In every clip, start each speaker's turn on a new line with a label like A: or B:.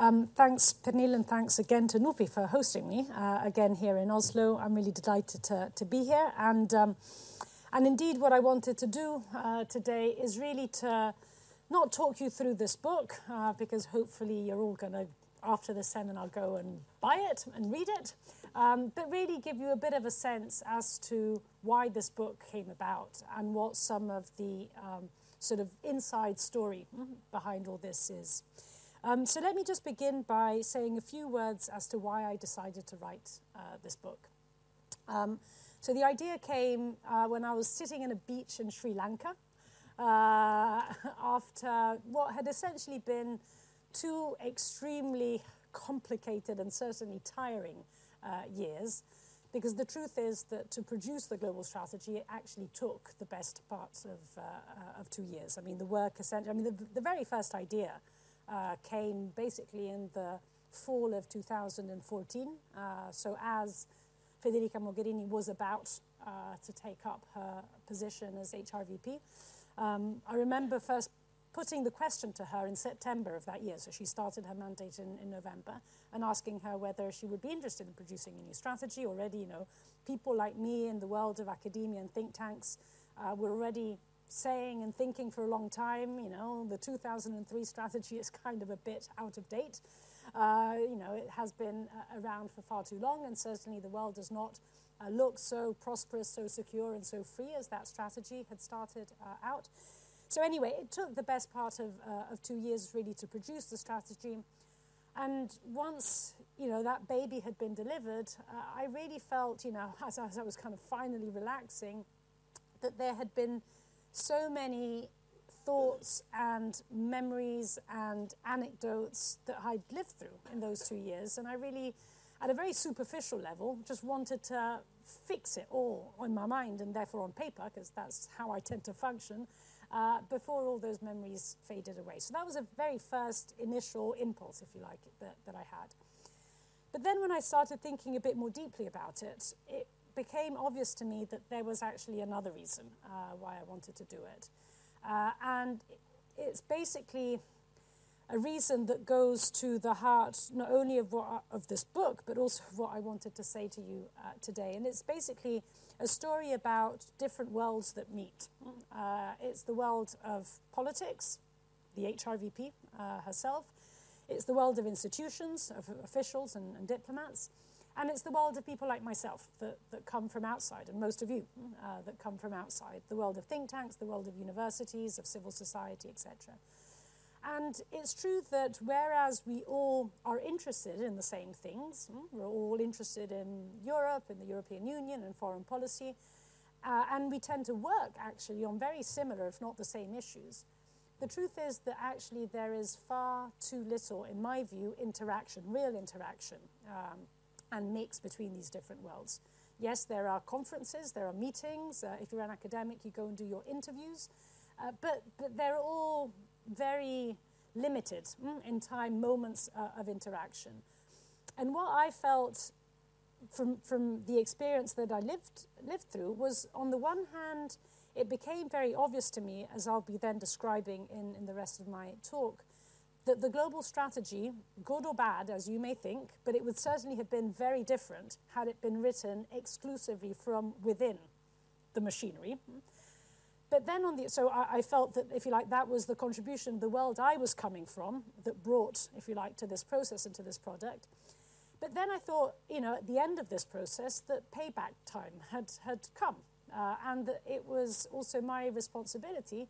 A: Um, thanks, Pernille, and thanks again to NUPI for hosting me uh, again here in Oslo. I'm really delighted to, to be here. And, um, and indeed, what I wanted to do uh, today is really to not talk you through this book, uh, because hopefully you're all going to, after the seminar, go and buy it and read it, um, but really give you a bit of a sense as to why this book came about and what some of the um, sort of inside story behind all this is. Um, so let me just begin by saying a few words as to why I decided to write uh, this book. Um, so the idea came uh, when I was sitting in a beach in Sri Lanka uh, after what had essentially been two extremely complicated and certainly tiring uh, years. Because the truth is that to produce the global strategy, it actually took the best parts of, uh, uh, of two years. I mean, the work essentially, I mean, the, the very first idea uh, came basically in the fall of 2014. Uh, so as Federica Mogherini was about uh, to take up her position as HRVP, um, I remember first putting the question to her in September of that year. So she started her mandate in, in November and asking her whether she would be interested in producing a new strategy. Already, you know, people like me in the world of academia and think tanks uh, were already saying and thinking for a long time, you know, the 2003 strategy is kind of a bit out of date. Uh, you know, it has been uh, around for far too long, and certainly the world does not uh, look so prosperous, so secure, and so free as that strategy had started uh, out. So, anyway, it took the best part of, uh, of two years really to produce the strategy. And once, you know, that baby had been delivered, uh, I really felt, you know, as, as I was kind of finally relaxing, that there had been so many thoughts and memories and anecdotes that I'd lived through in those two years. And I really, at a very superficial level, just wanted to fix it all in my mind and therefore on paper, because that's how I tend to function, uh, before all those memories faded away. So that was a very first initial impulse, if you like, that, that I had. But then when I started thinking a bit more deeply about it, it became obvious to me that there was actually another reason uh, why I wanted to do it. Uh, and it's basically a reason that goes to the heart not only of, what, of this book, but also of what I wanted to say to you uh, today. And it's basically a story about different worlds that meet. Uh, it's the world of politics, the HRVP uh, herself, it's the world of institutions, of officials and, and diplomats. And it's the world of people like myself that, that come from outside, and most of you uh, that come from outside the world of think tanks, the world of universities, of civil society, etc. And it's true that whereas we all are interested in the same things, hmm, we're all interested in Europe, in the European Union, and foreign policy, uh, and we tend to work actually on very similar, if not the same issues. The truth is that actually there is far too little, in my view, interaction, real interaction. Um, and mix between these different worlds. Yes, there are conferences, there are meetings. Uh, if you're an academic, you go and do your interviews. Uh, but, but they're all very limited mm, in time, moments uh, of interaction. And what I felt from, from the experience that I lived, lived through was, on the one hand, it became very obvious to me, as I'll be then describing in, in the rest of my talk, that the global strategy, good or bad, as you may think, but it would certainly have been very different had it been written exclusively from within the machinery. But then on the, so I, I, felt that, if you like, that was the contribution, the world I was coming from that brought, if you like, to this process and to this product. But then I thought, you know, at the end of this process, that payback time had, had come. Uh, and that it was also my responsibility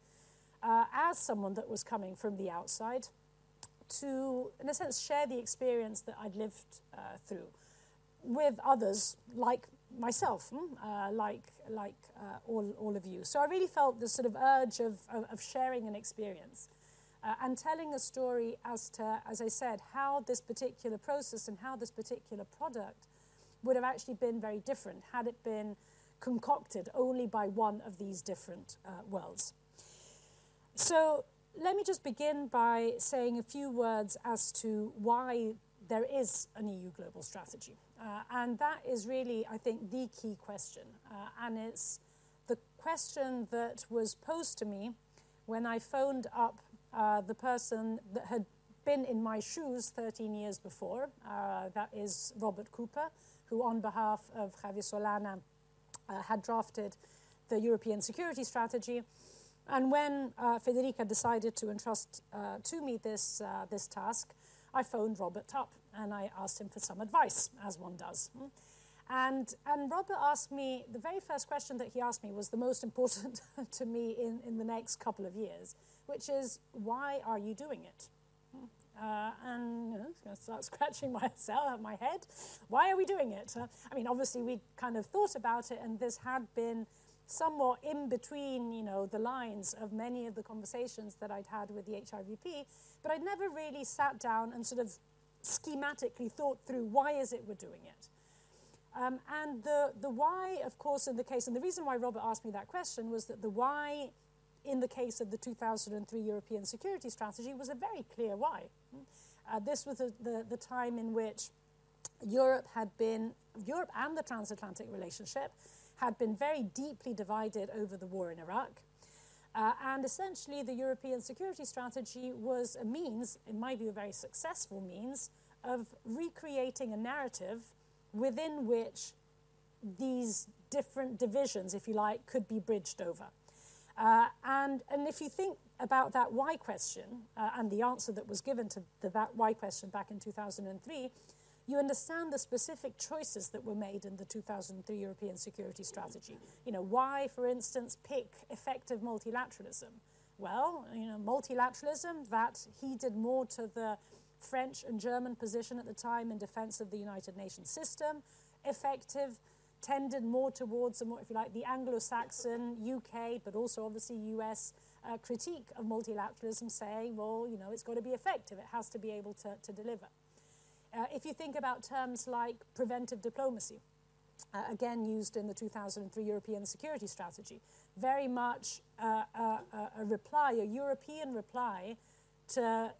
A: uh, as someone that was coming from the outside to, in a sense, share the experience that I'd lived uh, through with others like myself, hmm, uh, like, like uh, all, all of you. So I really felt this sort of urge of, of, of sharing an experience uh, and telling a story as to, as I said, how this particular process and how this particular product would have actually been very different had it been concocted only by one of these different uh, worlds. So let me just begin by saying a few words as to why there is an EU global strategy. Uh, and that is really, I think, the key question. Uh, and it's the question that was posed to me when I phoned up uh, the person that had been in my shoes 13 years before. Uh, that is Robert Cooper, who, on behalf of Javier Solana, uh, had drafted the European security strategy. And when uh, Federica decided to entrust uh, to me this, uh, this task, I phoned Robert up and I asked him for some advice, as one does. And, and Robert asked me, the very first question that he asked me was the most important to me in, in the next couple of years, which is, why are you doing it? Uh, and you know, going to start scratching myself, my head. Why are we doing it? Uh, I mean, obviously, we kind of thought about it, and this had been somewhat in between, you know, the lines of many of the conversations that I'd had with the HRVP, but I'd never really sat down and sort of schematically thought through why is it we're doing it. Um, and the, the why, of course, in the case, and the reason why Robert asked me that question was that the why in the case of the 2003 European Security Strategy was a very clear why. Uh, this was the, the time in which Europe had been, Europe and the transatlantic relationship had been very deeply divided over the war in Iraq. Uh, and essentially, the European security strategy was a means, in my view, a very successful means, of recreating a narrative within which these different divisions, if you like, could be bridged over. Uh, and, and if you think about that why question uh, and the answer that was given to the, that why question back in 2003, you understand the specific choices that were made in the 2003 European Security Strategy. You know, why, for instance, pick effective multilateralism? Well, you know, multilateralism, that heeded more to the French and German position at the time in defense of the United Nations system. Effective tended more towards, more, if you like, the Anglo-Saxon, UK, but also obviously US uh, critique of multilateralism, saying, well, you know, it's got to be effective. It has to be able to, to deliver. Uh, if you think about terms like preventive diplomacy, uh, again used in the 2003 European Security Strategy, very much uh, uh, a reply, a European reply to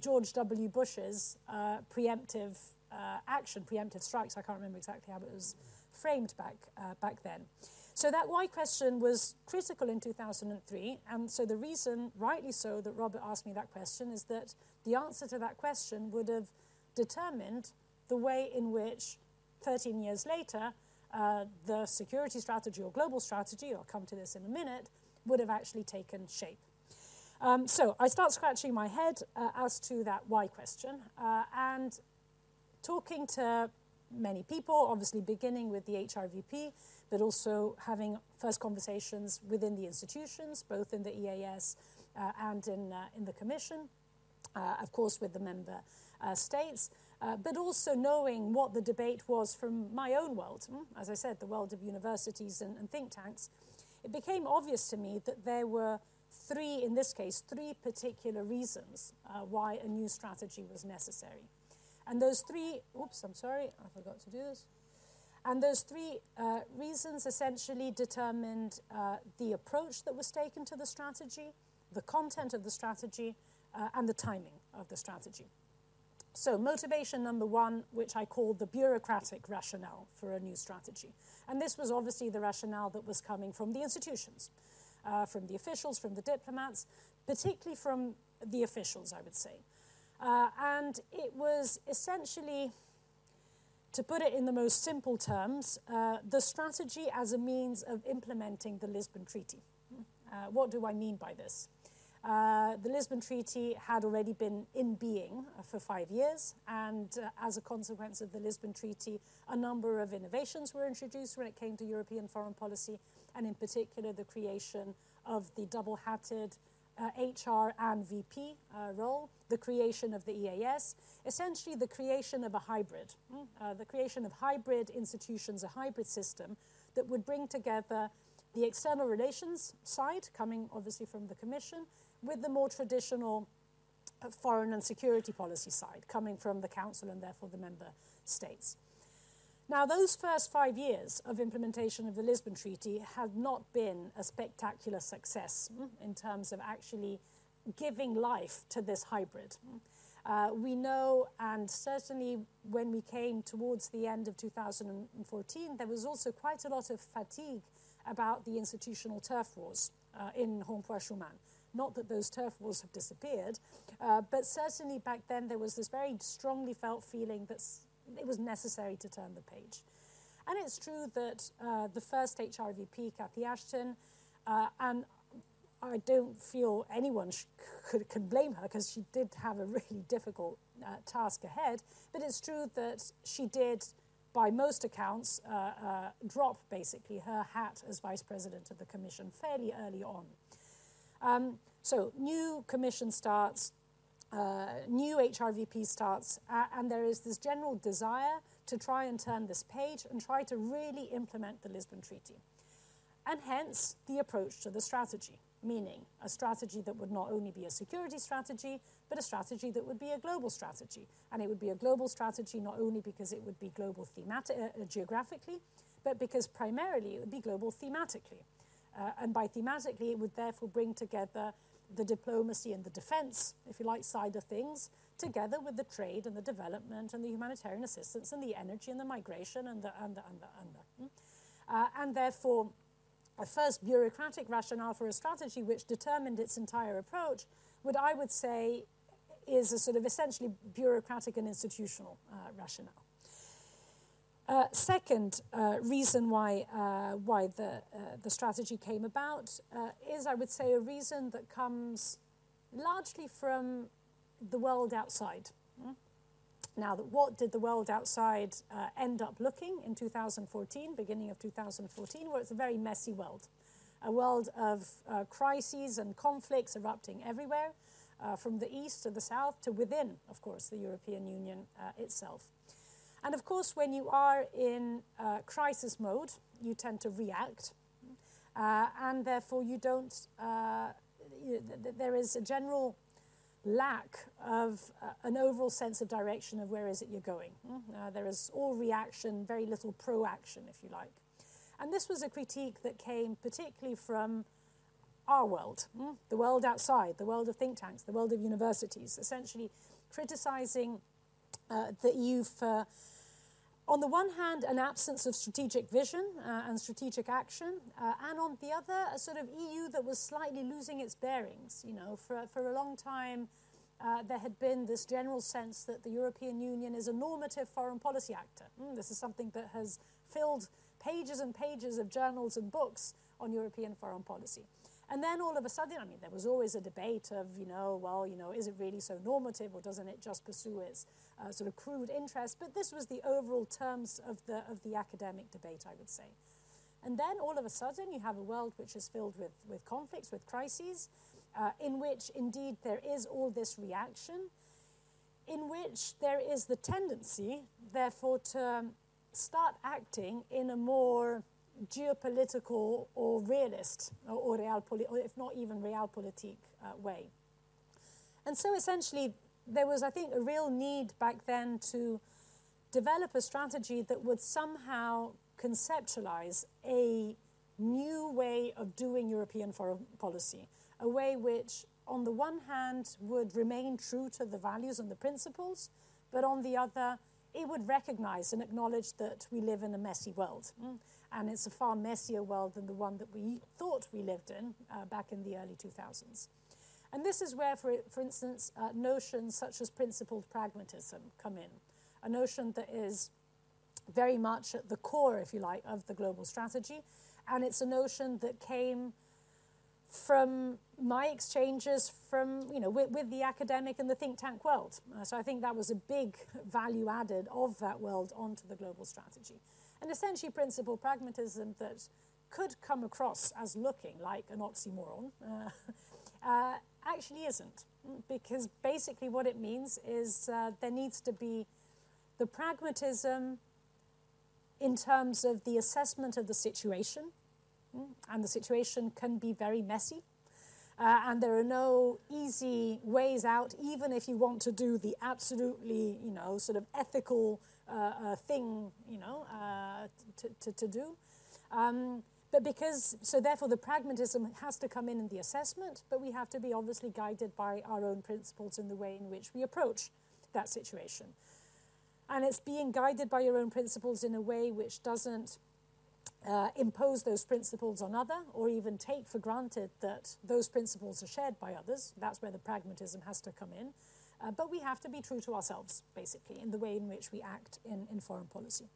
A: George W. Bush's uh, preemptive uh, action, preemptive strikes. I can't remember exactly how it was framed back, back then. So that why question was critical in 2003, and so the reason, rightly so, that Robert asked me that question is that the answer to that question would have determined the way in which 13 years later uh, the security strategy or global strategy, I'll come to this in a minute, would have actually taken shape. Um, so I start scratching my head uh, as to that why question uh, and talking to many people, obviously beginning with the HRVP, but also having first conversations within the institutions, both in the EEAS uh, and in, uh, in the Commission, uh, of course with the member uh, states, uh, but also knowing what the debate was from my own world, hmm? as I said, the world of universities and, and think tanks, it became obvious to me that there were three, in this case, three particular reasons uh, why a new strategy was necessary. And those three, oops, I'm sorry, I forgot to do this. And those three uh, reasons essentially determined uh, the approach that was taken to the strategy, the content of the strategy, uh, and the timing of the strategy. So, motivation number one, which I called the bureaucratic rationale for a new strategy. And this was obviously the rationale that was coming from the institutions, uh, from the officials, from the diplomats, particularly from the officials, I would say. Uh, and it was essentially, to put it in the most simple terms, uh, the strategy as a means of implementing the Lisbon Treaty. Uh, what do I mean by this? Uh, the Lisbon Treaty had already been in being uh, for five years, and uh, as a consequence of the Lisbon Treaty, a number of innovations were introduced when it came to European foreign policy, and in particular the creation of the double hatted HR uh, and VP uh, role, the creation of the EEAS, essentially the creation of a hybrid, mm, the creation of hybrid institutions, a hybrid system that would bring together the external relations side, coming obviously from the Commission, with the more traditional uh, foreign and security policy side, coming from the Council and therefore the member states. Now, those first five years of implementation of the Lisbon Treaty had not been a spectacular success mm, in terms of actually giving life to this hybrid. Uh, we know, and certainly when we came towards the end of 2014, there was also quite a lot of fatigue about the institutional turf wars uh, in Rond-Point Schuman Not that those turf wars have disappeared, uh, but certainly back then there was this very strongly felt feeling that it was necessary to turn the page. And it's true that uh, the first HRVP, Cathy Ashton, uh, and I don't feel anyone sh- could, could blame her because she did have a really difficult uh, task ahead. But it's true that she did, by most accounts, uh, uh, drop basically her hat as vice president of the commission fairly early on. Um, so, new commission starts, uh, new HRVP starts, uh, and there is this general desire to try and turn this page and try to really implement the Lisbon Treaty. And hence the approach to the strategy meaning a strategy that would not only be a security strategy, but a strategy that would be a global strategy. And it would be a global strategy not only because it would be global thematic, uh, geographically, but because primarily it would be global thematically. Uh, and by thematically, it would therefore bring together the diplomacy and the defense, if you like, side of things, together with the trade and the development and the humanitarian assistance and the energy and the migration and the, and the, and the, and the. Hmm? Uh, and therefore, a first bureaucratic rationale for a strategy which determined its entire approach, would, I would say is a sort of essentially bureaucratic and institutional uh, rationale. Uh, second uh, reason why, uh, why the, uh, the strategy came about uh, is, I would say, a reason that comes largely from the world outside. Mm? Now, what did the world outside end up looking in 2014, beginning of 2014? Well, it's a very messy world. A world of crises and conflicts erupting everywhere, from the east to the south to within, of course, the European Union itself. And of course, when you are in uh, crisis mode, you tend to react, uh, and therefore you don't, you, th- there is a general lack of uh, an overall sense of direction of where is it you're going. Mm, uh, there is all reaction, very little proaction, if you like. And this was a critique that came particularly from our world, mm, the world outside, the world of think tanks, the world of universities, essentially criticizing uh, the EU for, on the one hand, an absence of strategic vision uh, and strategic action, uh, and on the other, a sort of EU that was slightly losing its bearings. You know, for, for a long time, uh, there had been this general sense that the European Union is a normative foreign policy actor. Mm, this is something that has filled pages and pages of journals and books on European foreign policy. And then all of a sudden, I mean, there was always a debate of, you know, well, you know, is it really so normative or doesn't it just pursue its uh, sort of crude interest? But this was the overall terms of the, of the academic debate, I would say. And then all of a sudden, you have a world which is filled with, with conflicts, with crises, uh, in which indeed there is all this reaction, in which there is the tendency, therefore, to start acting in a more geopolitical or realist or, or, real or if not even realpolitik uh, way. And so essentially, there was, I think, a real need back then to develop a strategy that would somehow conceptualize a new way of doing European foreign policy, a way which, on the one hand, would remain true to the values and the principles, but on the other, it would recognize and acknowledge that we live in a messy world. Mm. And it's a far messier world than the one that we thought we lived in uh, back in the early 2000s. And this is where, for, for instance, uh, notions such as principled pragmatism come in. A notion that is very much at the core, if you like, of the global strategy. And it's a notion that came from my exchanges from you know with, with, the academic and the think tank world. Uh, so I think that was a big value added of that world onto the global strategy. And essentially, principle pragmatism that could come across as looking like an oxymoron uh, uh, actually isn't, because basically what it means is uh, there needs to be the pragmatism in terms of the assessment of the situation and the situation can be very messy. Uh, and there are no easy ways out, even if you want to do the absolutely, you know, sort of ethical thing, you know, uh, to, to, to, do. Um, but because, so therefore, the pragmatism has to come in in the assessment, but we have to be obviously guided by our own principles in the way in which we approach that situation. And it's being guided by your own principles in a way which doesn't uh, impose those principles on other or even take for granted that those principles are shared by others. That's where the pragmatism has to come in. Uh, but we have to be true to ourselves, basically, in the way in which we act in, in foreign policy.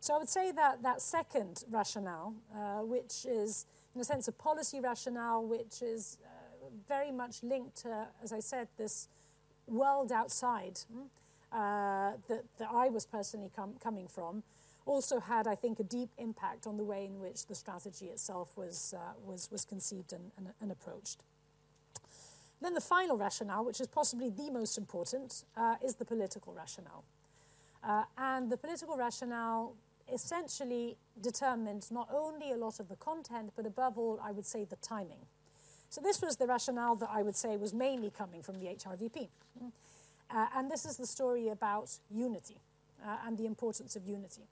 A: So I would say that that second rationale, uh, which is, in a sense, a policy rationale, which is uh, very much linked to, as I said, this world outside hmm, uh, that, that I was personally com- coming from, also had, I think, a deep impact on the way in which the strategy itself was, uh, was, was conceived and, and, and, approached. Then the final rationale, which is possibly the most important, uh, is the political rationale. Uh, and the political rationale essentially determined not only a lot of the content, but above all, I would say, the timing. So this was the rationale that I would say was mainly coming from the HRVP. Uh, and this is the story about unity uh, and the importance of unity.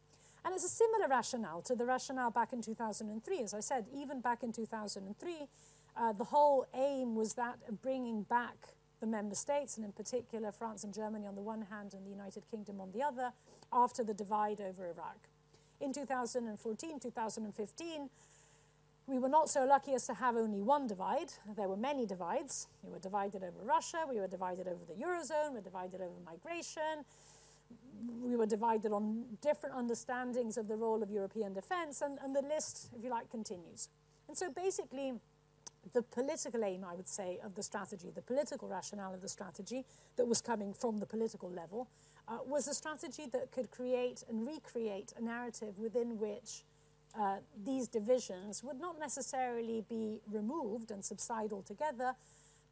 A: And it's a similar rationale to the rationale back in 2003. As I said, even back in 2003, uh, the whole aim was that of bringing back the member states, and in particular France and Germany on the one hand and the United Kingdom on the other, after the divide over Iraq. In 2014, 2015, we were not so lucky as to have only one divide. There were many divides. We were divided over Russia, we were divided over the Eurozone, we were divided over migration, we were divided on different understandings of the role of European defense, and, and the list, if you like, continues. And so basically, the political aim, I would say, of the strategy, the political rationale of the strategy that was coming from the political level, uh, was a strategy that could create and recreate a narrative within which uh, these divisions would not necessarily be removed and subside altogether,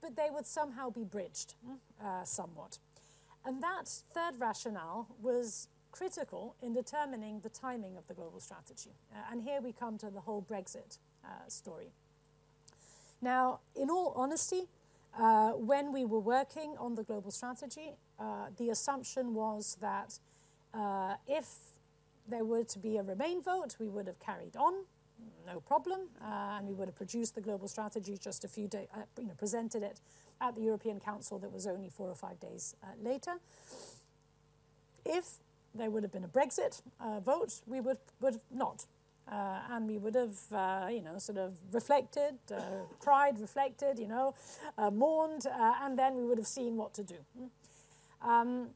A: but they would somehow be bridged hmm, uh, somewhat. And that third rationale was critical in determining the timing of the global strategy. Uh, and here we come to the whole Brexit uh, story. Now, in all honesty, uh, when we were working on the global strategy, uh, the assumption was that uh, if there were to be a Remain vote, we would have carried on, no problem, uh, and we would have produced the global strategy just a few days, uh, you know, presented it at the European Council that was only four or five days uh, later. If there would have been a Brexit vote, we would, would not. Uh, and we would have, uh, you know, sort of reflected, uh, cried, reflected, you know, mourned, and then we would have seen what to do. Um,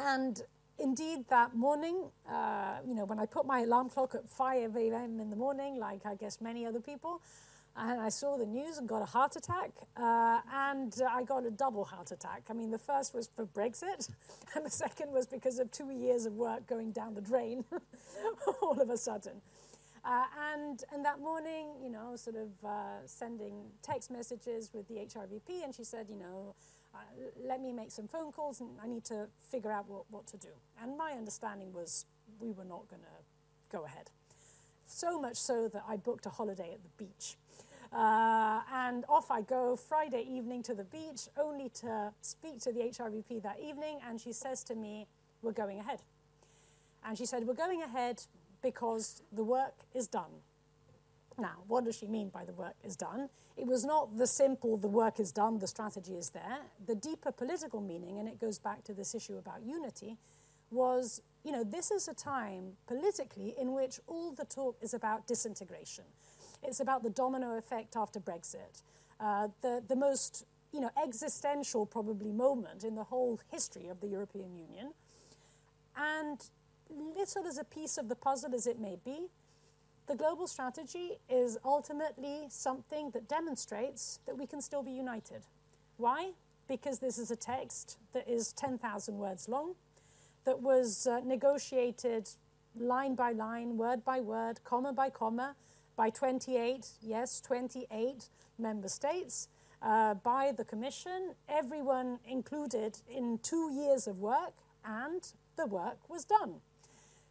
A: and indeed, that morning, uh, you know, when I put my alarm clock at 5 a.m. in the morning, like I guess many other people, and I saw the news and got a heart attack, uh, and uh, I got a double heart attack. I mean, the first was for Brexit, and the second was because of two years of work going down the drain all of a sudden. Uh, and, and that morning, you know, sort of uh, sending text messages with the HRVP, and she said, you know, uh, let me make some phone calls and I need to figure out what, what to do. And my understanding was we were not going to go ahead. So much so that I booked a holiday at the beach. Uh, and off I go Friday evening to the beach, only to speak to the HRVP that evening. And she says to me, We're going ahead. And she said, We're going ahead because the work is done. Now, what does she mean by the work is done? It was not the simple, the work is done, the strategy is there. The deeper political meaning, and it goes back to this issue about unity, was, you know, this is a time politically in which all the talk is about disintegration. It's about the domino effect after Brexit. Uh, the, the most, you know, existential probably moment in the whole history of the European Union. And little as a piece of the puzzle as it may be, the global strategy is ultimately something that demonstrates that we can still be united. Why? Because this is a text that is 10,000 words long, that was uh, negotiated line by line, word by word, comma by comma, by 28, yes, 28 member states, uh, by the Commission, everyone included in two years of work, and the work was done.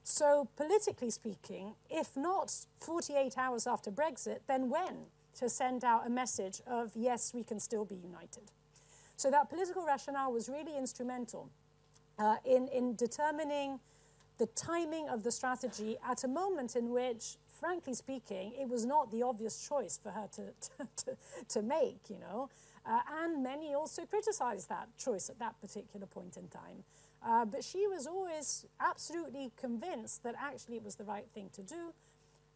A: So, politically speaking, if not 48 hours after Brexit, then when to send out a message of yes, we can still be united? So, that political rationale was really instrumental uh, in, in determining the timing of the strategy at a moment in which, frankly speaking, it was not the obvious choice for her to, to, to, to make, you know. Uh, and many also criticized that choice at that particular point in time. Uh, but she was always absolutely convinced that actually it was the right thing to do.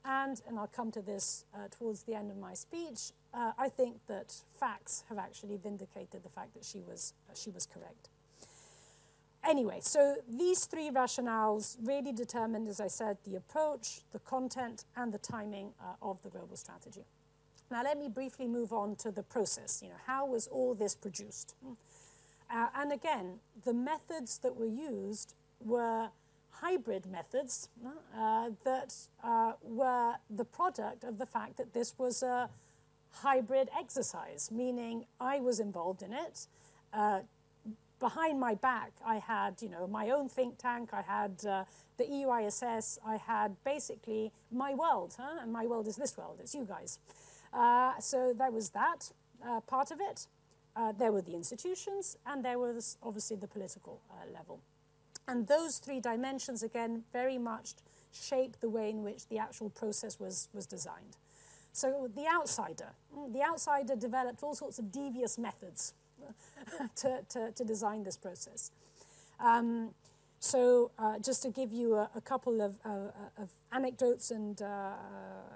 A: And, and I'll come to this uh, towards the end of my speech, uh, I think that facts have actually vindicated the fact that she was, she was correct. Anyway, so these three rationales really determined, as I said, the approach, the content, and the timing uh, of the global strategy. Now, let me briefly move on to the process. You know, how was all this produced? Uh, and again, the methods that were used were hybrid methods uh, that uh, were the product of the fact that this was a hybrid exercise, meaning I was involved in it. Behind my back, I had, you know, my own think tank. I had uh, the EUISS. I had basically my world, huh? and my world is this world. It's you guys. Uh, so there was that uh, part of it. Uh, there were the institutions, and there was obviously the political uh, level. And those three dimensions, again, very much shaped the way in which the actual process was, was designed. So the outsider, mm, the outsider developed all sorts of devious methods to, to, to design this process. Um, so uh, just to give you a, a couple of, uh, of, anecdotes and, uh,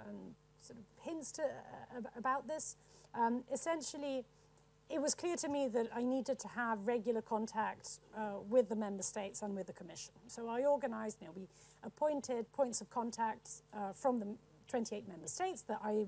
A: and sort of hints to, uh, about this, um, essentially, it was clear to me that I needed to have regular contact uh, with the member states and with the Commission. So I organized, you know, we appointed points of contact uh, from the 28 member states that I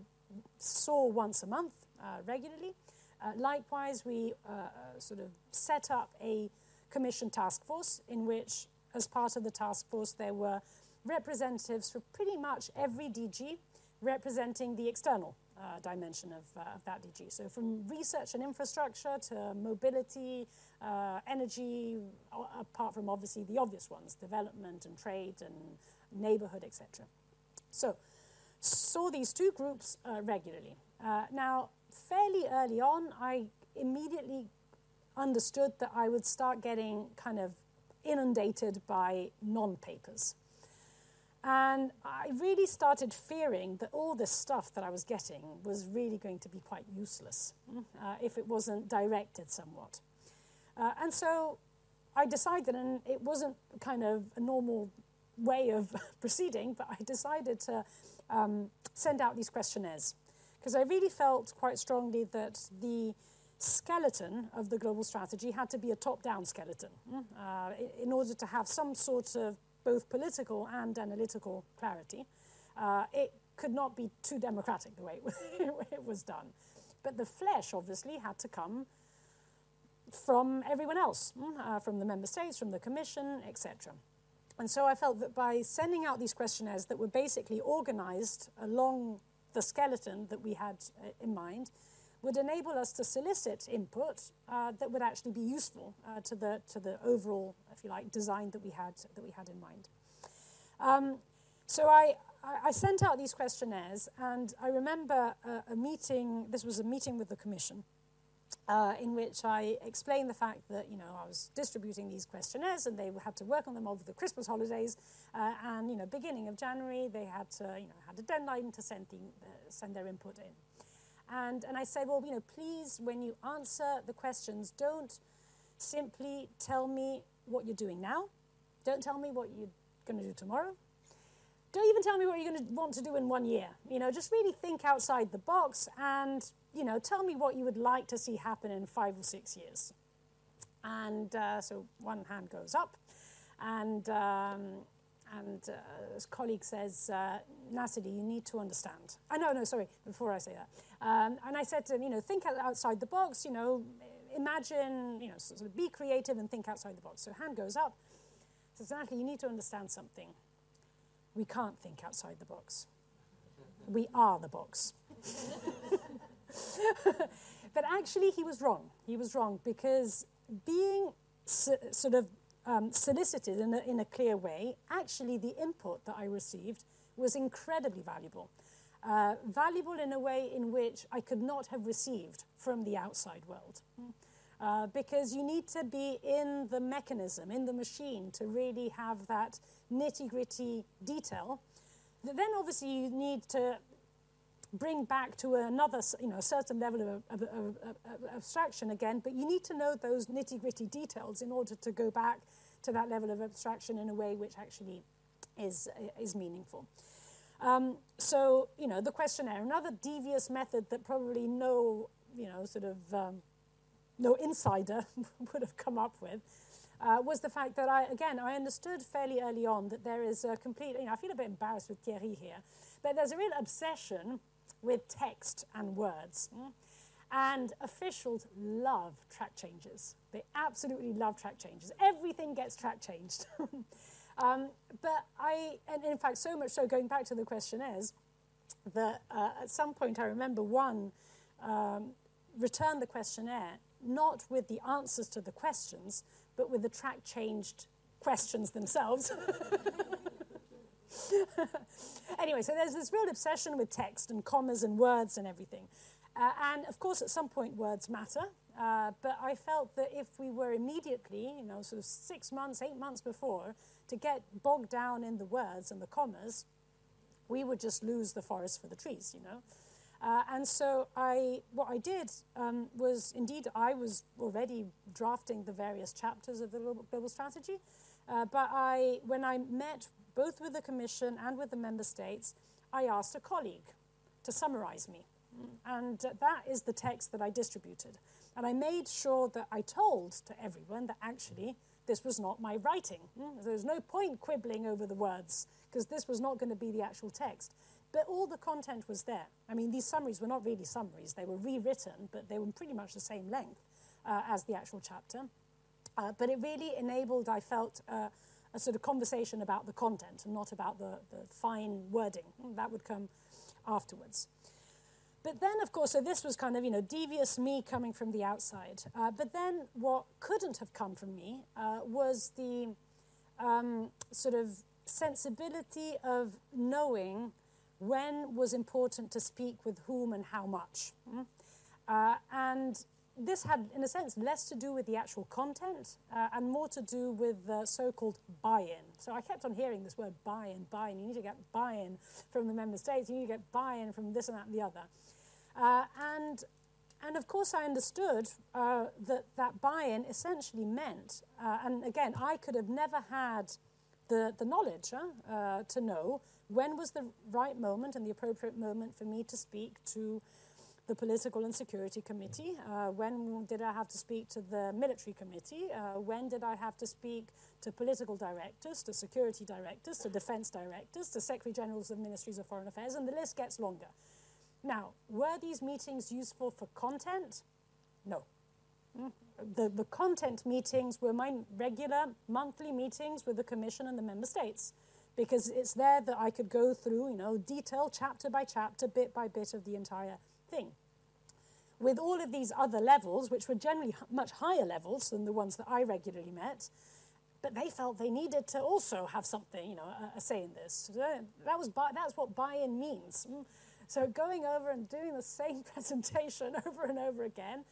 A: saw once a month uh, regularly. Uh, likewise, we uh, uh, sort of set up a Commission task force in which, as part of the task force, there were representatives for pretty much every DG representing the external uh, dimension of, uh, of, that DG. So from research and infrastructure to mobility, uh, energy, apart from obviously the obvious ones, development and trade and neighborhood, etc. So saw these two groups regularly. Now, fairly early on, I immediately understood that I would start getting kind of inundated by non-papers. And I really started fearing that all this stuff that I was getting was really going to be quite useless uh, if it wasn't directed somewhat. Uh, and so I decided, and it wasn't kind of a normal way of proceeding, but I decided to um, send out these questionnaires because I really felt quite strongly that the skeleton of the global strategy had to be a top down skeleton uh, in order to have some sort of both political and analytical clarity. Uh, it could not be too democratic the way it was done. But the flesh obviously had to come from everyone else, mm, uh, from the member states, from the commission, etc. And so I felt that by sending out these questionnaires that were basically organized along the skeleton that we had uh, in mind, would enable us to solicit input uh, that would actually be useful uh, to, the, to the overall, if you like, design that we had, that we had in mind. Um, so I, I sent out these questionnaires, and I remember a, a meeting, this was a meeting with the commission, uh, in which I explained the fact that you know I was distributing these questionnaires and they had to work on them over the Christmas holidays, uh, and you know beginning of January they had to you know had a deadline to send the, uh, send their input in. And, and I said, well, you know, please, when you answer the questions, don't simply tell me what you're doing now. Don't tell me what you're going to do tomorrow. Don't even tell me what you're going to want to do in one year. You know, just really think outside the box and, you know, tell me what you would like to see happen in five or six years. And uh, so one hand goes up, and um, and uh, his colleague says, uh, Nasidi, you need to understand. I no, no, sorry, before I say that. Um, and I said to him, you know, think outside the box, you know, imagine, you know, sort of be creative and think outside the box. So hand goes up. Says, Nathalie, you need to understand something. We can't think outside the box. We are the box. but actually, he was wrong. He was wrong because being sort of um, solicited in a, in a clear way, actually the input that I received was incredibly valuable. Uh, valuable in a way in which I could not have received from the outside world. Uh, because you need to be in the mechanism, in the machine, to really have that nitty gritty detail. Then, obviously, you need to bring back to another, you know, a certain level of, of, of, of abstraction again, but you need to know those nitty gritty details in order to go back to that level of abstraction in a way which actually is, is meaningful. Um, so, you know, the questionnaire, another devious method that probably no, you know, sort of um, no insider would have come up with, uh, was the fact that I, again, I understood fairly early on that there is a complete, you know, I feel a bit embarrassed with Thierry here, but there's a real obsession with text and words. Mm? And officials love track changes. They absolutely love track changes. Everything gets track changed. um, but I, and in fact, so much so, going back to the questionnaires, that uh, at some point I remember one um, returned the questionnaire not with the answers to the questions, but with the track changed questions themselves. anyway, so there's this real obsession with text and commas and words and everything. Uh, and of course, at some point, words matter. Uh, but I felt that if we were immediately, you know, sort of six months, eight months before, to get bogged down in the words and the commas, we would just lose the forest for the trees, you know. Uh, and so I, what I did um, was, indeed, I was already drafting the various chapters of the global strategy. Uh, but I, when I met both with the Commission and with the member states, I asked a colleague to summarize me. And uh, that is the text that I distributed. And I made sure that I told to everyone that actually this was not my writing. Mm, There was no point quibbling over the words because this was not going to be the actual text. But all the content was there. I mean, these summaries were not really summaries, they were rewritten, but they were pretty much the same length uh, as the actual chapter. Uh, but it really enabled, I felt, uh, a sort of conversation about the content and not about the, the fine wording. That would come afterwards. But then, of course, so this was kind of, you know, devious me coming from the outside. Uh, but then what couldn't have come from me uh, was the um, sort of sensibility of knowing when was important to speak with whom and how much. Mm? Uh, and this had, in a sense, less to do with the actual content uh, and more to do with the so called buy in. So I kept on hearing this word buy in, buy in. You need to get buy in from the member states, you need to get buy in from this and that and the other. Uh, and, and of course, I understood uh, that that buy in essentially meant, uh, and again, I could have never had the, the knowledge uh, to know when was the right moment and the appropriate moment for me to speak to the Political and Security Committee? Uh, when did I have to speak to the Military Committee? Uh, when did I have to speak to political directors, to security directors, to defense directors, to Secretary Generals of Ministries of Foreign Affairs? And the list gets longer. Now, were these meetings useful for content? No. Mm. The, the content meetings were my regular monthly meetings with the Commission and the Member States because it's there that I could go through, you know, detail chapter by chapter, bit by bit of the entire thing. With all of these other levels, which were generally much higher levels than the ones that I regularly met, but they felt they needed to also have something, you know, a, a say in this. That was buy, that's what buy-in means. Mm. So going over and doing the same presentation over and over again,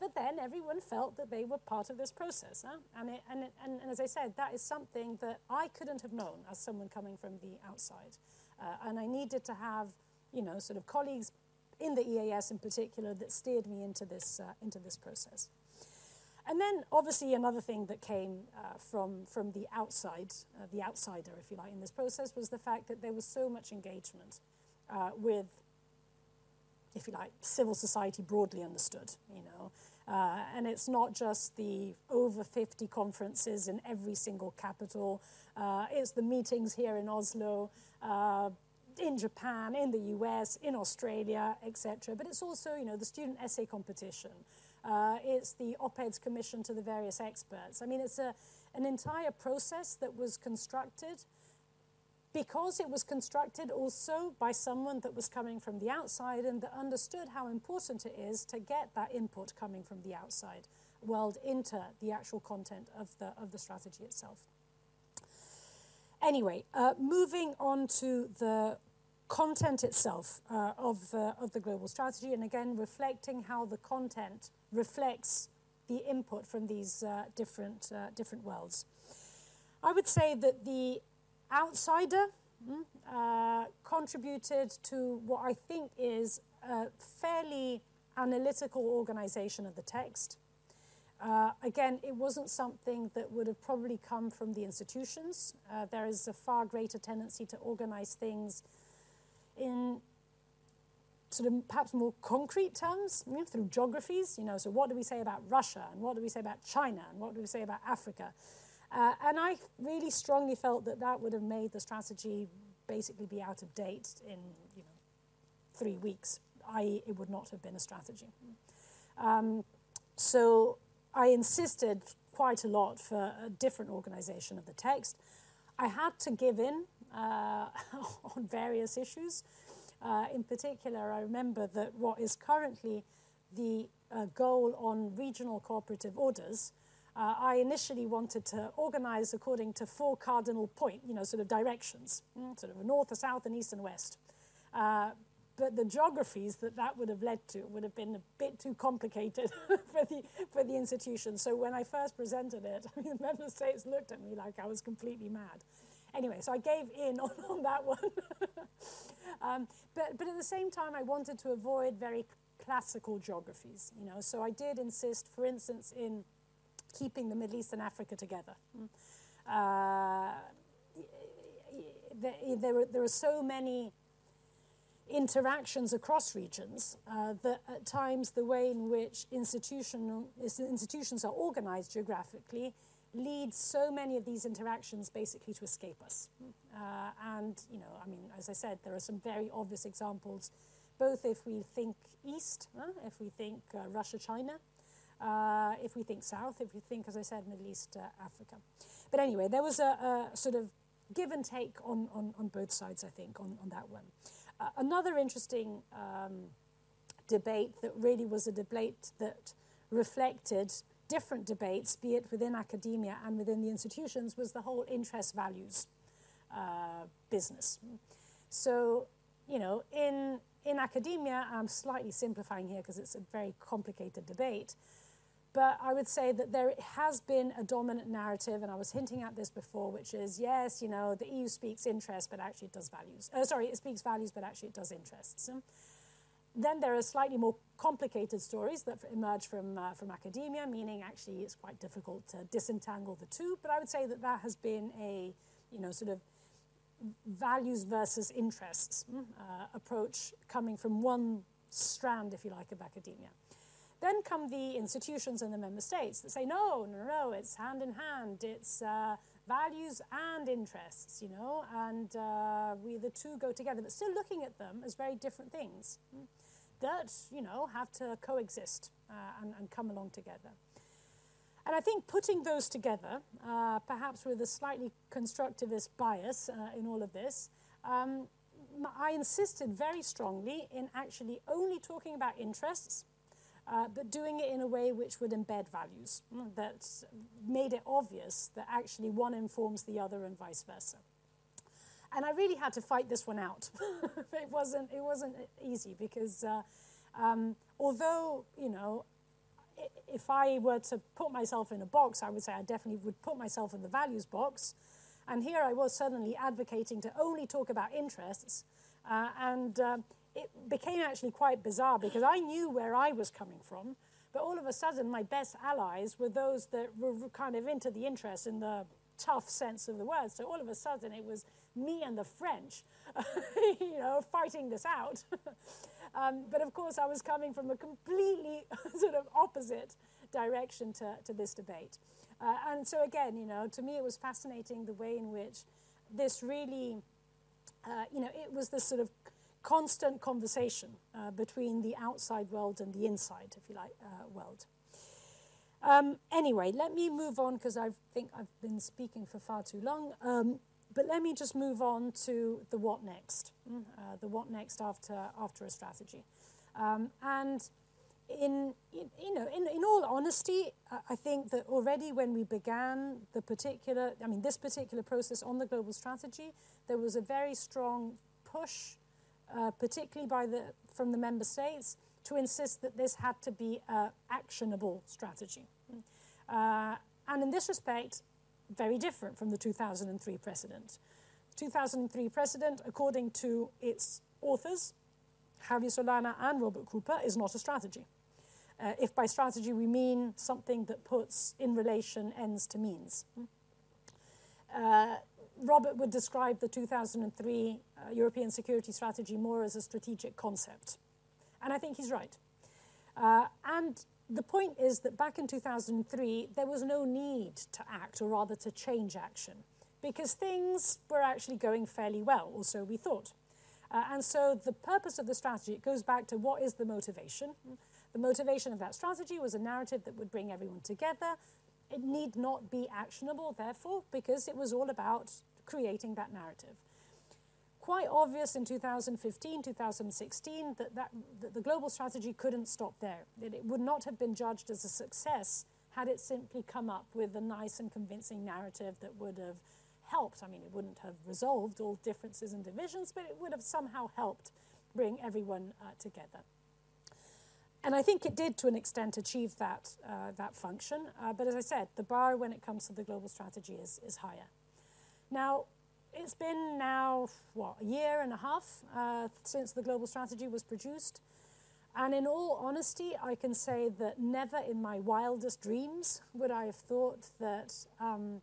A: but then everyone felt that they were part of this process. Huh? And, it, and, it, and, and, as I said, that is something that I couldn't have known as someone coming from the outside. Uh, and I needed to have, you know, sort of colleagues in the EEAS in particular that steered me into this, uh, into this process. And then, obviously, another thing that came uh, from, from the outside, uh, the outsider, if you like, in this process was the fact that there was so much engagement uh, with if you like, civil society broadly understood, you know. Uh, and it's not just the over 50 conferences in every single capital. Uh, it's the meetings here in Oslo, uh, in Japan, in the US, in Australia, etc. But it's also, you know, the student essay competition. Uh, it's the op-eds commission to the various experts. I mean, it's a, an entire process that was constructed because it was constructed also by someone that was coming from the outside and that understood how important it is to get that input coming from the outside world into the actual content of the, of the strategy itself. Anyway, uh, moving on to the content itself uh, of, the, of the global strategy, and again, reflecting how the content reflects the input from these uh, different, uh, different worlds. I would say that the outsider mm, uh, contributed to what I think is a fairly analytical organization of the text. Uh, again, it wasn't something that would have probably come from the institutions. Uh, there is a far greater tendency to organize things in sort of perhaps more concrete terms you know, through geographies. You know, so what do we say about Russia and what do we say about China and what do we say about Africa? Uh, and I really strongly felt that that would have made the strategy basically be out of date in you know three weeks. I.e., it would not have been a strategy. Um, so I insisted quite a lot for a different organization of the text. I had to give in uh, on various issues. Uh, in particular, I remember that what is currently the uh, goal on regional cooperative orders, uh, I initially wanted to organize according to four cardinal point, you know, sort of directions, mm, sort of north, a south, and east and west. But the geographies that that would have led to would have been a bit too complicated for, the, for the institution. So when I first presented it, I mean, the member states looked at me like I was completely mad. Anyway, so I gave in on, on that one. um, but, but at the same time, I wanted to avoid very classical geographies, you know. So I did insist, for instance, in keeping the Middle East and Africa together. Mm. Uh, there, there, were, there were so many interactions across regions uh, that at times the way in which institution, institutions are organized geographically leads so many of these interactions basically to escape us. Uh, and, you know, I mean, as I said, there are some very obvious examples, both if we think east, uh, if we think uh, Russia, China, uh, if we think south, if we think, as I said, Middle East, uh, Africa. But anyway, there was a, a, sort of give and take on, on, on both sides, I think, on, on that one. Uh, another interesting um, debate that really was a debate that reflected different debates, be it within academia and within the institutions, was the whole interest values uh, business. So, you know, in, in academia, I'm slightly simplifying here because it's a very complicated debate. But I would say that there has been a dominant narrative, and I was hinting at this before, which is yes, you know, the EU speaks interests, but actually it does values. Uh, sorry, it speaks values, but actually it does interests. Then there are slightly more complicated stories that emerge from, uh, from academia, meaning actually it's quite difficult to disentangle the two. But I would say that that has been a, you know, sort of values versus interests uh, approach coming from one strand, if you like, of academia. Then come the institutions and the member states that say, no, no, no, it's hand in hand. It's uh, values and interests, you know, and uh, we the two go together, but still looking at them as very different things hmm, that, you know, have to coexist uh, and, and, come along together. And I think putting those together, uh, perhaps with a slightly constructivist bias uh, in all of this, um, I insisted very strongly in actually only talking about interests uh, but doing it in a way which would embed values, mm, that made it obvious that actually one informs the other and vice versa. And I really had to fight this one out. it, wasn't, it wasn't easy because uh, um, although, you know, if I were to put myself in a box, I would say I definitely would put myself in the values box. And here I was suddenly advocating to only talk about interests. Uh, and uh, it became actually quite bizarre because I knew where I was coming from, but all of a sudden my best allies were those that were kind of into the interest in the tough sense of the word. So all of a sudden it was me and the French, you know, fighting this out. um, but of course I was coming from a completely sort of opposite direction to, to this debate. Uh, and so again, you know, to me it was fascinating the way in which this really, uh, you know, it was this sort of constant conversation uh, between the outside world and the inside, if you like, uh, world. Um, anyway, let me move on because I think I've been speaking for far too long. Um, but let me just move on to the what next, mm, uh, the what next after after a strategy, um, and in you know in, in all honesty, I think that already when we began the particular, I mean this particular process on the global strategy, there was a very strong push uh, particularly by the, from the member states, to insist that this had to be an actionable strategy. Uh, and in this respect, very different from the 2003 precedent. 2003 precedent, according to its authors, Javier Solana and Robert Cooper, is not a strategy. Uh, if by strategy we mean something that puts in relation ends to means. Uh, Robert would describe the 2003 uh, European security strategy more as a strategic concept. And I think he's right. Uh, and the point is that back in 2003, there was no need to act, or rather to change action, because things were actually going fairly well, or so we thought. Uh, and so the purpose of the strategy, it goes back to what is the motivation. The motivation of that strategy was a narrative that would bring everyone together. It need not be actionable, therefore, because it was all about creating that narrative quite obvious in 2015, 2016 that, that, that, the global strategy couldn't stop there, that it would not have been judged as a success had it simply come up with a nice and convincing narrative that would have helped. I mean, it wouldn't have resolved all differences and divisions, but it would have somehow helped bring everyone uh, together. And I think it did, to an extent, achieve that, uh, that function. Uh, but as I said, the bar when it comes to the global strategy is, is higher. Now, it's been now, what, a year and a half uh, since the global strategy was produced. And in all honesty, I can say that never in my wildest dreams would I have thought that um,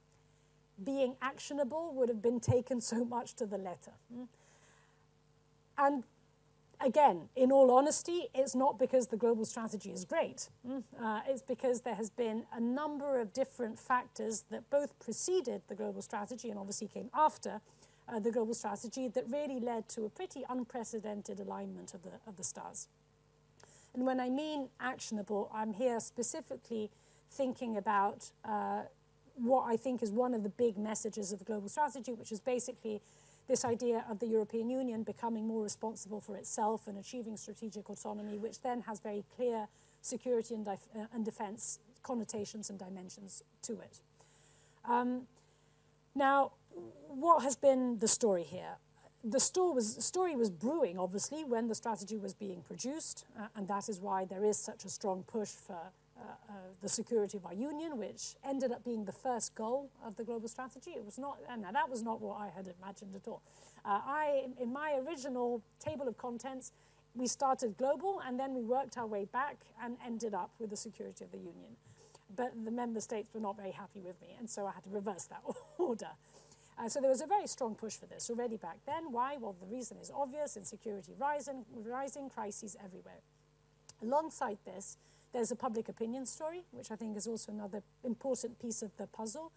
A: being actionable would have been taken so much to the letter. Mm. And again, in all honesty, it's not because the global strategy is great. Mm. Uh, it's because there has been a number of different factors that both preceded the global strategy and obviously came after uh, the global strategy that really led to a pretty unprecedented alignment of the, of the stars. And when I mean actionable, I'm here specifically thinking about uh, what I think is one of the big messages of the global strategy, which is basically this idea of the European Union becoming more responsible for itself and achieving strategic autonomy, which then has very clear security and, def- uh, and defense connotations and dimensions to it. Um, now, what has been the story here? The story was, story was brewing, obviously, when the strategy was being produced, uh, and that is why there is such a strong push for the security of our union, which ended up being the first goal of the global strategy. It was not, and that was not what I had imagined at all. Uh, I, in my original table of contents, we started global and then we worked our way back and ended up with the security of the union. But the member states were not very happy with me, and so I had to reverse that order. Uh, so there was a very strong push for this already back then. Why? Well, the reason is obvious insecurity rising, rising crises everywhere. Alongside this, there's a public opinion story, which I think is also another important piece of the puzzle,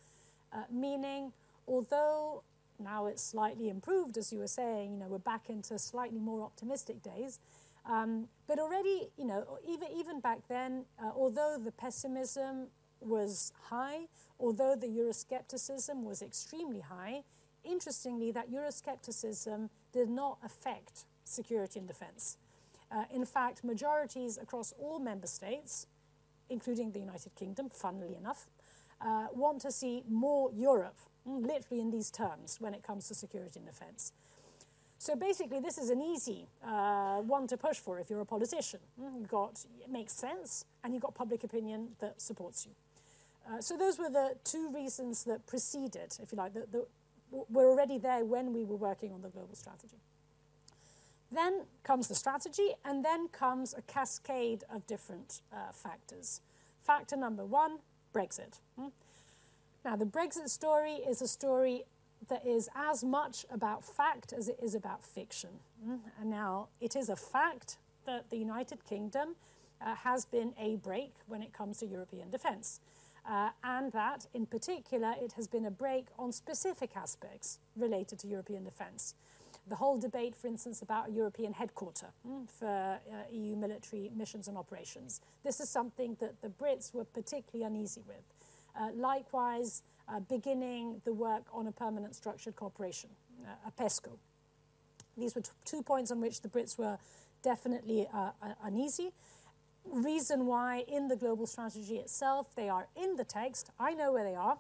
A: uh, meaning although now it's slightly improved, as you were saying, you know, we're back into slightly more optimistic days. Um, but already, you know, even, even back then, uh, although the pessimism was high, although the Euroscepticism was extremely high, interestingly, that Euroscepticism did not affect security and defense. Uh, in fact, majorities across all member states, including the United Kingdom, funnily enough, uh, want to see more Europe, mm, literally in these terms, when it comes to security and defense. So basically, this is an easy uh, one to push for if you're a politician. Mm, you've got, it makes sense, and you've got public opinion that supports you. Uh, so those were the two reasons that preceded, if you like, that were already there when we were working on the global strategy. Then comes the strategy, and then comes a cascade of different uh, factors. Factor number one Brexit. Hmm? Now, the Brexit story is a story that is as much about fact as it is about fiction. Hmm? And now, it is a fact that the United Kingdom uh, has been a brake when it comes to European defence. Uh, and that, in particular, it has been a brake on specific aspects related to European defence the whole debate, for instance, about a European headquarter mm, for uh, EU military missions and operations. This is something that the Brits were particularly uneasy with. Uh, likewise, uh, beginning the work on a permanent structured cooperation, uh, a PESCO. These were two points on which the Brits were definitely uh, uh, uneasy. Reason why in the global strategy itself, they are in the text. I know where they are.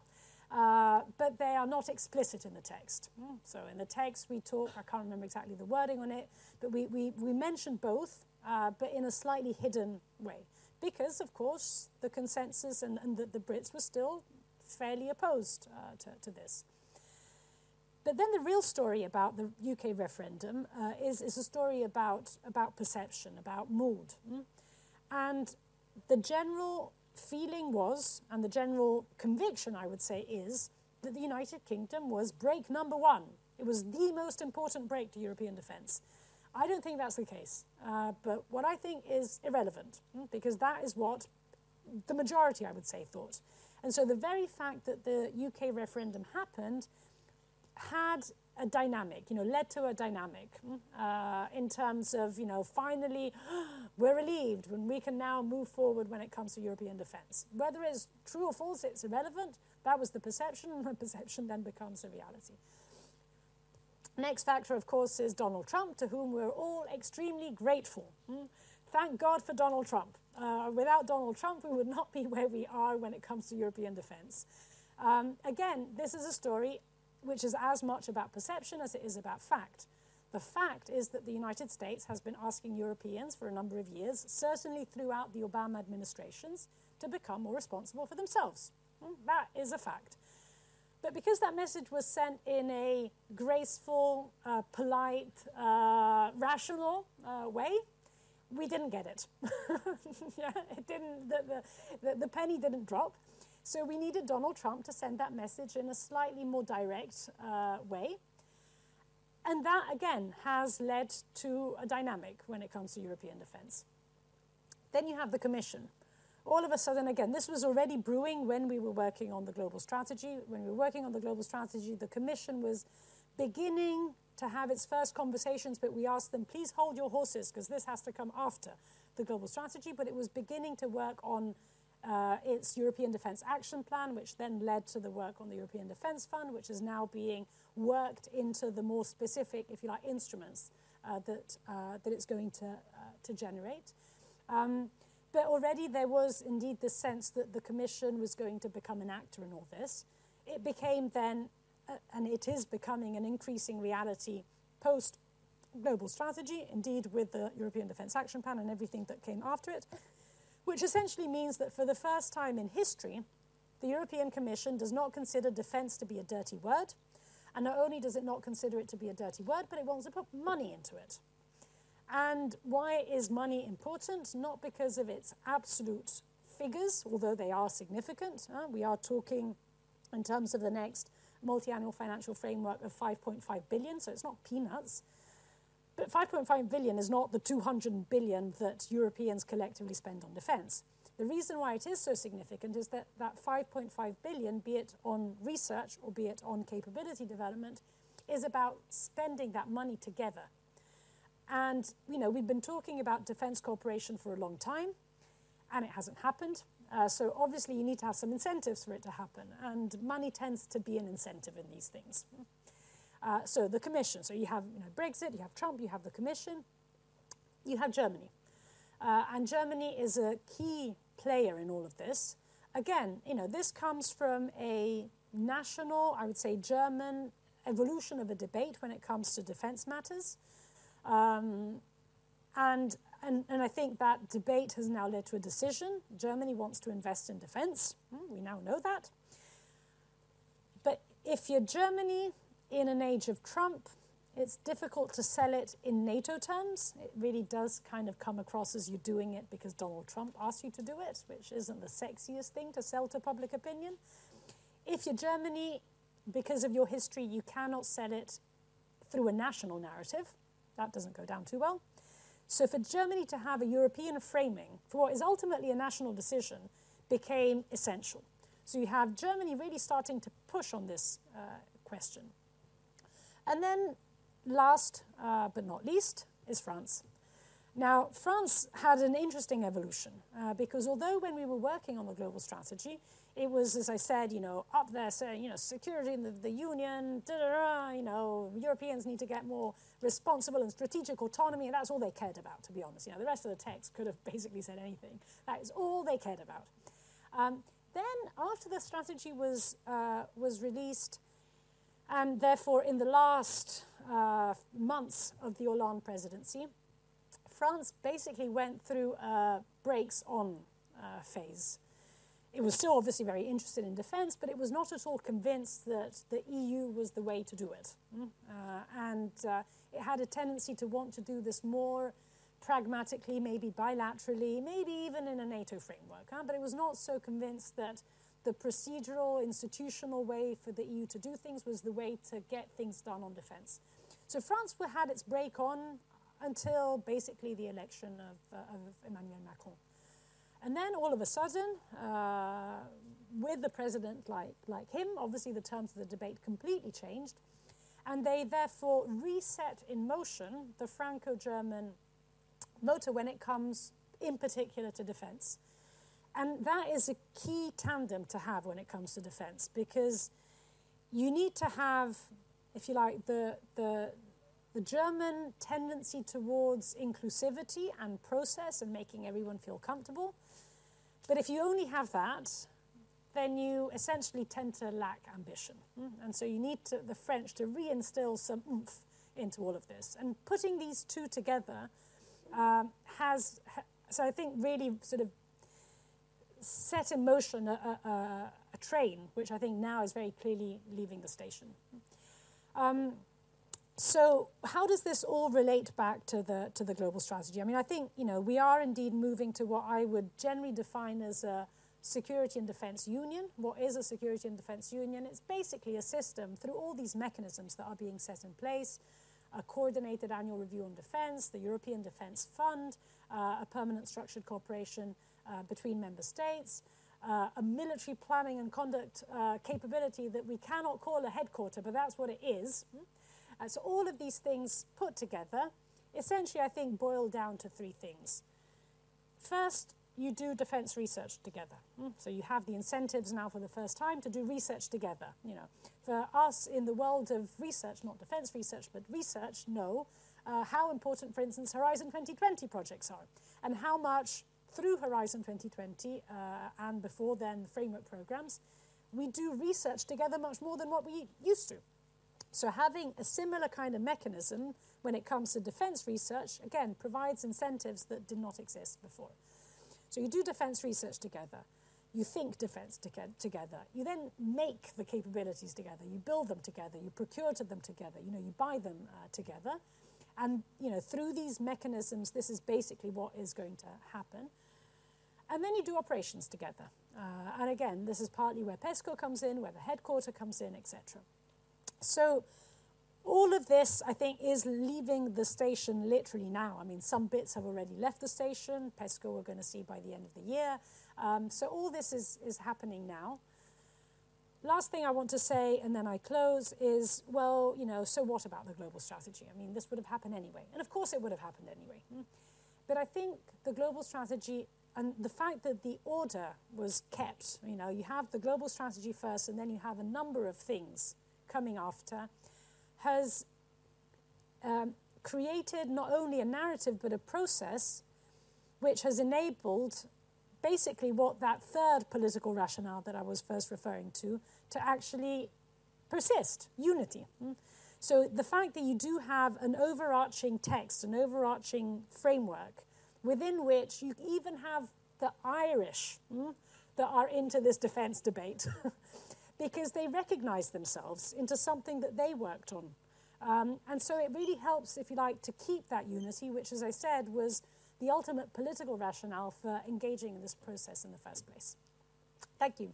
A: Uh, but they are not explicit in the text. Mm. So in the text we talk, I can't remember exactly the wording on it, but we, we, we mention both, uh, but in a slightly hidden way. Because, of course, the consensus and, and the, the Brits were still fairly opposed uh, to, to this. But then the real story about the UK referendum uh, is, is a story about, about perception, about mood. Mm? And the general feeling was, and the general conviction, I would say, is that the United Kingdom was brake number one. It was the most important brake to European defence. I don't think that's the case. Uh, but what I think is irrelevant, hmm, because that is what the majority, I would say, thought. And so the very fact that the UK referendum happened had a dynamic, you know, led to a dynamic hmm, uh, in terms of, you know, finally we're relieved when we can now move forward when it comes to European defence. Whether it's true or false, it's irrelevant. That was the perception, and the perception then becomes a reality. Next factor, of course, is Donald Trump, to whom we're all extremely grateful. Hmm? Thank God for Donald Trump. Uh, without Donald Trump, we would not be where we are when it comes to European defence. Um, again, this is a story which is as much about perception as it is about fact. The fact is that the United States has been asking Europeans for a number of years, certainly throughout the Obama administrations, to become more responsible for themselves. Hmm, that is a fact. But because that message was sent in a graceful, uh, polite, uh, rational uh, way, we didn't get it. yeah, it didn't. The, the, the, penny didn't drop. So we needed Donald Trump to send that message in a slightly more direct uh, way. And that, again, has led to a dynamic when it comes to European defense. Then you have the Commission, all of a sudden, again, this was already brewing when we were working on the global strategy. When we were working on the global strategy, the Commission was beginning to have its first conversations, but we asked them, please hold your horses, because this has to come after the global strategy. But it was beginning to work on uh, its European Defence Action Plan, which then led to the work on the European Defence Fund, which is now being worked into the more specific, if you like, instruments uh, that, uh, that it's going to, uh, to generate. Um, but already there was indeed the sense that the Commission was going to become an actor in all this. It became then, uh, and it is becoming an increasing reality post global strategy, indeed with the European Defence Action Plan and everything that came after it, which essentially means that for the first time in history, the European Commission does not consider defence to be a dirty word. And not only does it not consider it to be a dirty word, but it wants to put money into it. And why is money important? Not because of its absolute figures, although they are significant. Uh, we are talking in terms of the next multi-annual financial framework of 5.5 billion, so it's not peanuts. But 5.5 billion is not the 200 billion that Europeans collectively spend on defense. The reason why it is so significant is that that 5.5 billion, be it on research or be it on capability development, is about spending that money together and, you know, we've been talking about defense cooperation for a long time, and it hasn't happened. Uh, so obviously you need to have some incentives for it to happen, and money tends to be an incentive in these things. Uh, so the Commission, so you have you know, Brexit, you have Trump, you have the Commission, you have Germany. Uh, and Germany is a key player in all of this. Again, you know, this comes from a national, I would say German evolution of a debate when it comes to defense matters. Um, and, and, and I think that debate has now led to a decision. Germany wants to invest in defense. Hmm, we now know that. But if you're Germany in an age of Trump, it's difficult to sell it in NATO terms. It really does kind of come across as you're doing it because Donald Trump asked you to do it, which isn't the sexiest thing to sell to public opinion. If you're Germany, because of your history, you cannot sell it through a national narrative. That doesn't go down too well. So for Germany to have a European framing for what is ultimately a national decision became essential. So you have Germany really starting to push on this uh, question. And then last uh, but not least is France. Now, France had an interesting evolution uh, because although when we were working on the global strategy, it was, as I said, you know, up there saying, you know, security in the, the union, you know, Europeans need to get more responsible and strategic autonomy, and that's all they cared about, to be honest. You know, the rest of the text could have basically said anything. That is all they cared about. Um, then, after the strategy was, uh, was released, and therefore in the last uh, months of the Hollande presidency, France basically went through a brakes on uh, phase. It was still obviously very interested in defense, but it was not at all convinced that the EU was the way to do it. Mm? Uh, and uh, it had a tendency to want to do this more pragmatically, maybe bilaterally, maybe even in a NATO framework. Huh? But it was not so convinced that the procedural, institutional way for the EU to do things was the way to get things done on defense. So France had its brake on until basically the election of, uh, of Emmanuel Macron. And then all of a sudden, uh, with the president like, like him, obviously the terms of the debate completely changed. And they therefore reset in motion the Franco German motor when it comes, in particular, to defense. And that is a key tandem to have when it comes to defense because you need to have, if you like, the, the, the German tendency towards inclusivity and process and making everyone feel comfortable. But if you only have that, then you essentially tend to lack ambition. Hmm? And so you need to, the French to reinstill some oomph into all of this. And putting these two together um, has, so I think, really sort of set in motion a, a, a, train, which I think now is very clearly leaving the station. Um, so how does this all relate back to the to the global strategy? I mean, I think you know we are indeed moving to what I would generally define as a security and defense union. What is a security and defense union? It's basically a system through all these mechanisms that are being set in place. A coordinated annual review on defense, the European Defense Fund, uh, a permanent structured cooperation uh, between member states, uh, a military planning and conduct uh, capability that we cannot call a headquarter, but that's what it is. Uh, so all of these things put together, essentially, I think, boil down to three things. First, you do defense research together. So you have the incentives now for the first time to do research together. You know, for us in the world of research, not defense research, but research, know uh, how important, for instance, Horizon 2020 projects are, and how much through Horizon 2020 uh, and before then framework programs, we do research together much more than what we used to. So having a similar kind of mechanism when it comes to defense research, again, provides incentives that did not exist before. So you do defense research together. You think defense to together. You then make the capabilities together. You build them together. You procure to them together. You know, you buy them uh, together. And, you know, through these mechanisms, this is basically what is going to happen. And then you do operations together. Uh, and again, this is partly where PESCO comes in, where the headquarter comes in, etc. So all of this, I think, is leaving the station literally now. I mean, some bits have already left the station. PESCO we're going to see by the end of the year. Um, so all this is, is happening now. Last thing I want to say, and then I close, is well, you know, so what about the global strategy? I mean, this would have happened anyway. And of course, it would have happened anyway. Hmm? But I think the global strategy and the fact that the order was kept, you know, you have the global strategy first and then you have a number of things coming after, has um, created not only a narrative but a process which has enabled basically what that third political rationale that I was first referring to to actually persist unity. Hmm? So the fact that you do have an overarching text, an overarching framework within which you even have the Irish mm, that are into this defense debate because they recognize themselves into something that they worked on. Um, and so it really helps, if you like, to keep that unity, which, as I said, was the ultimate political rationale for engaging in this process in the first place. Thank you.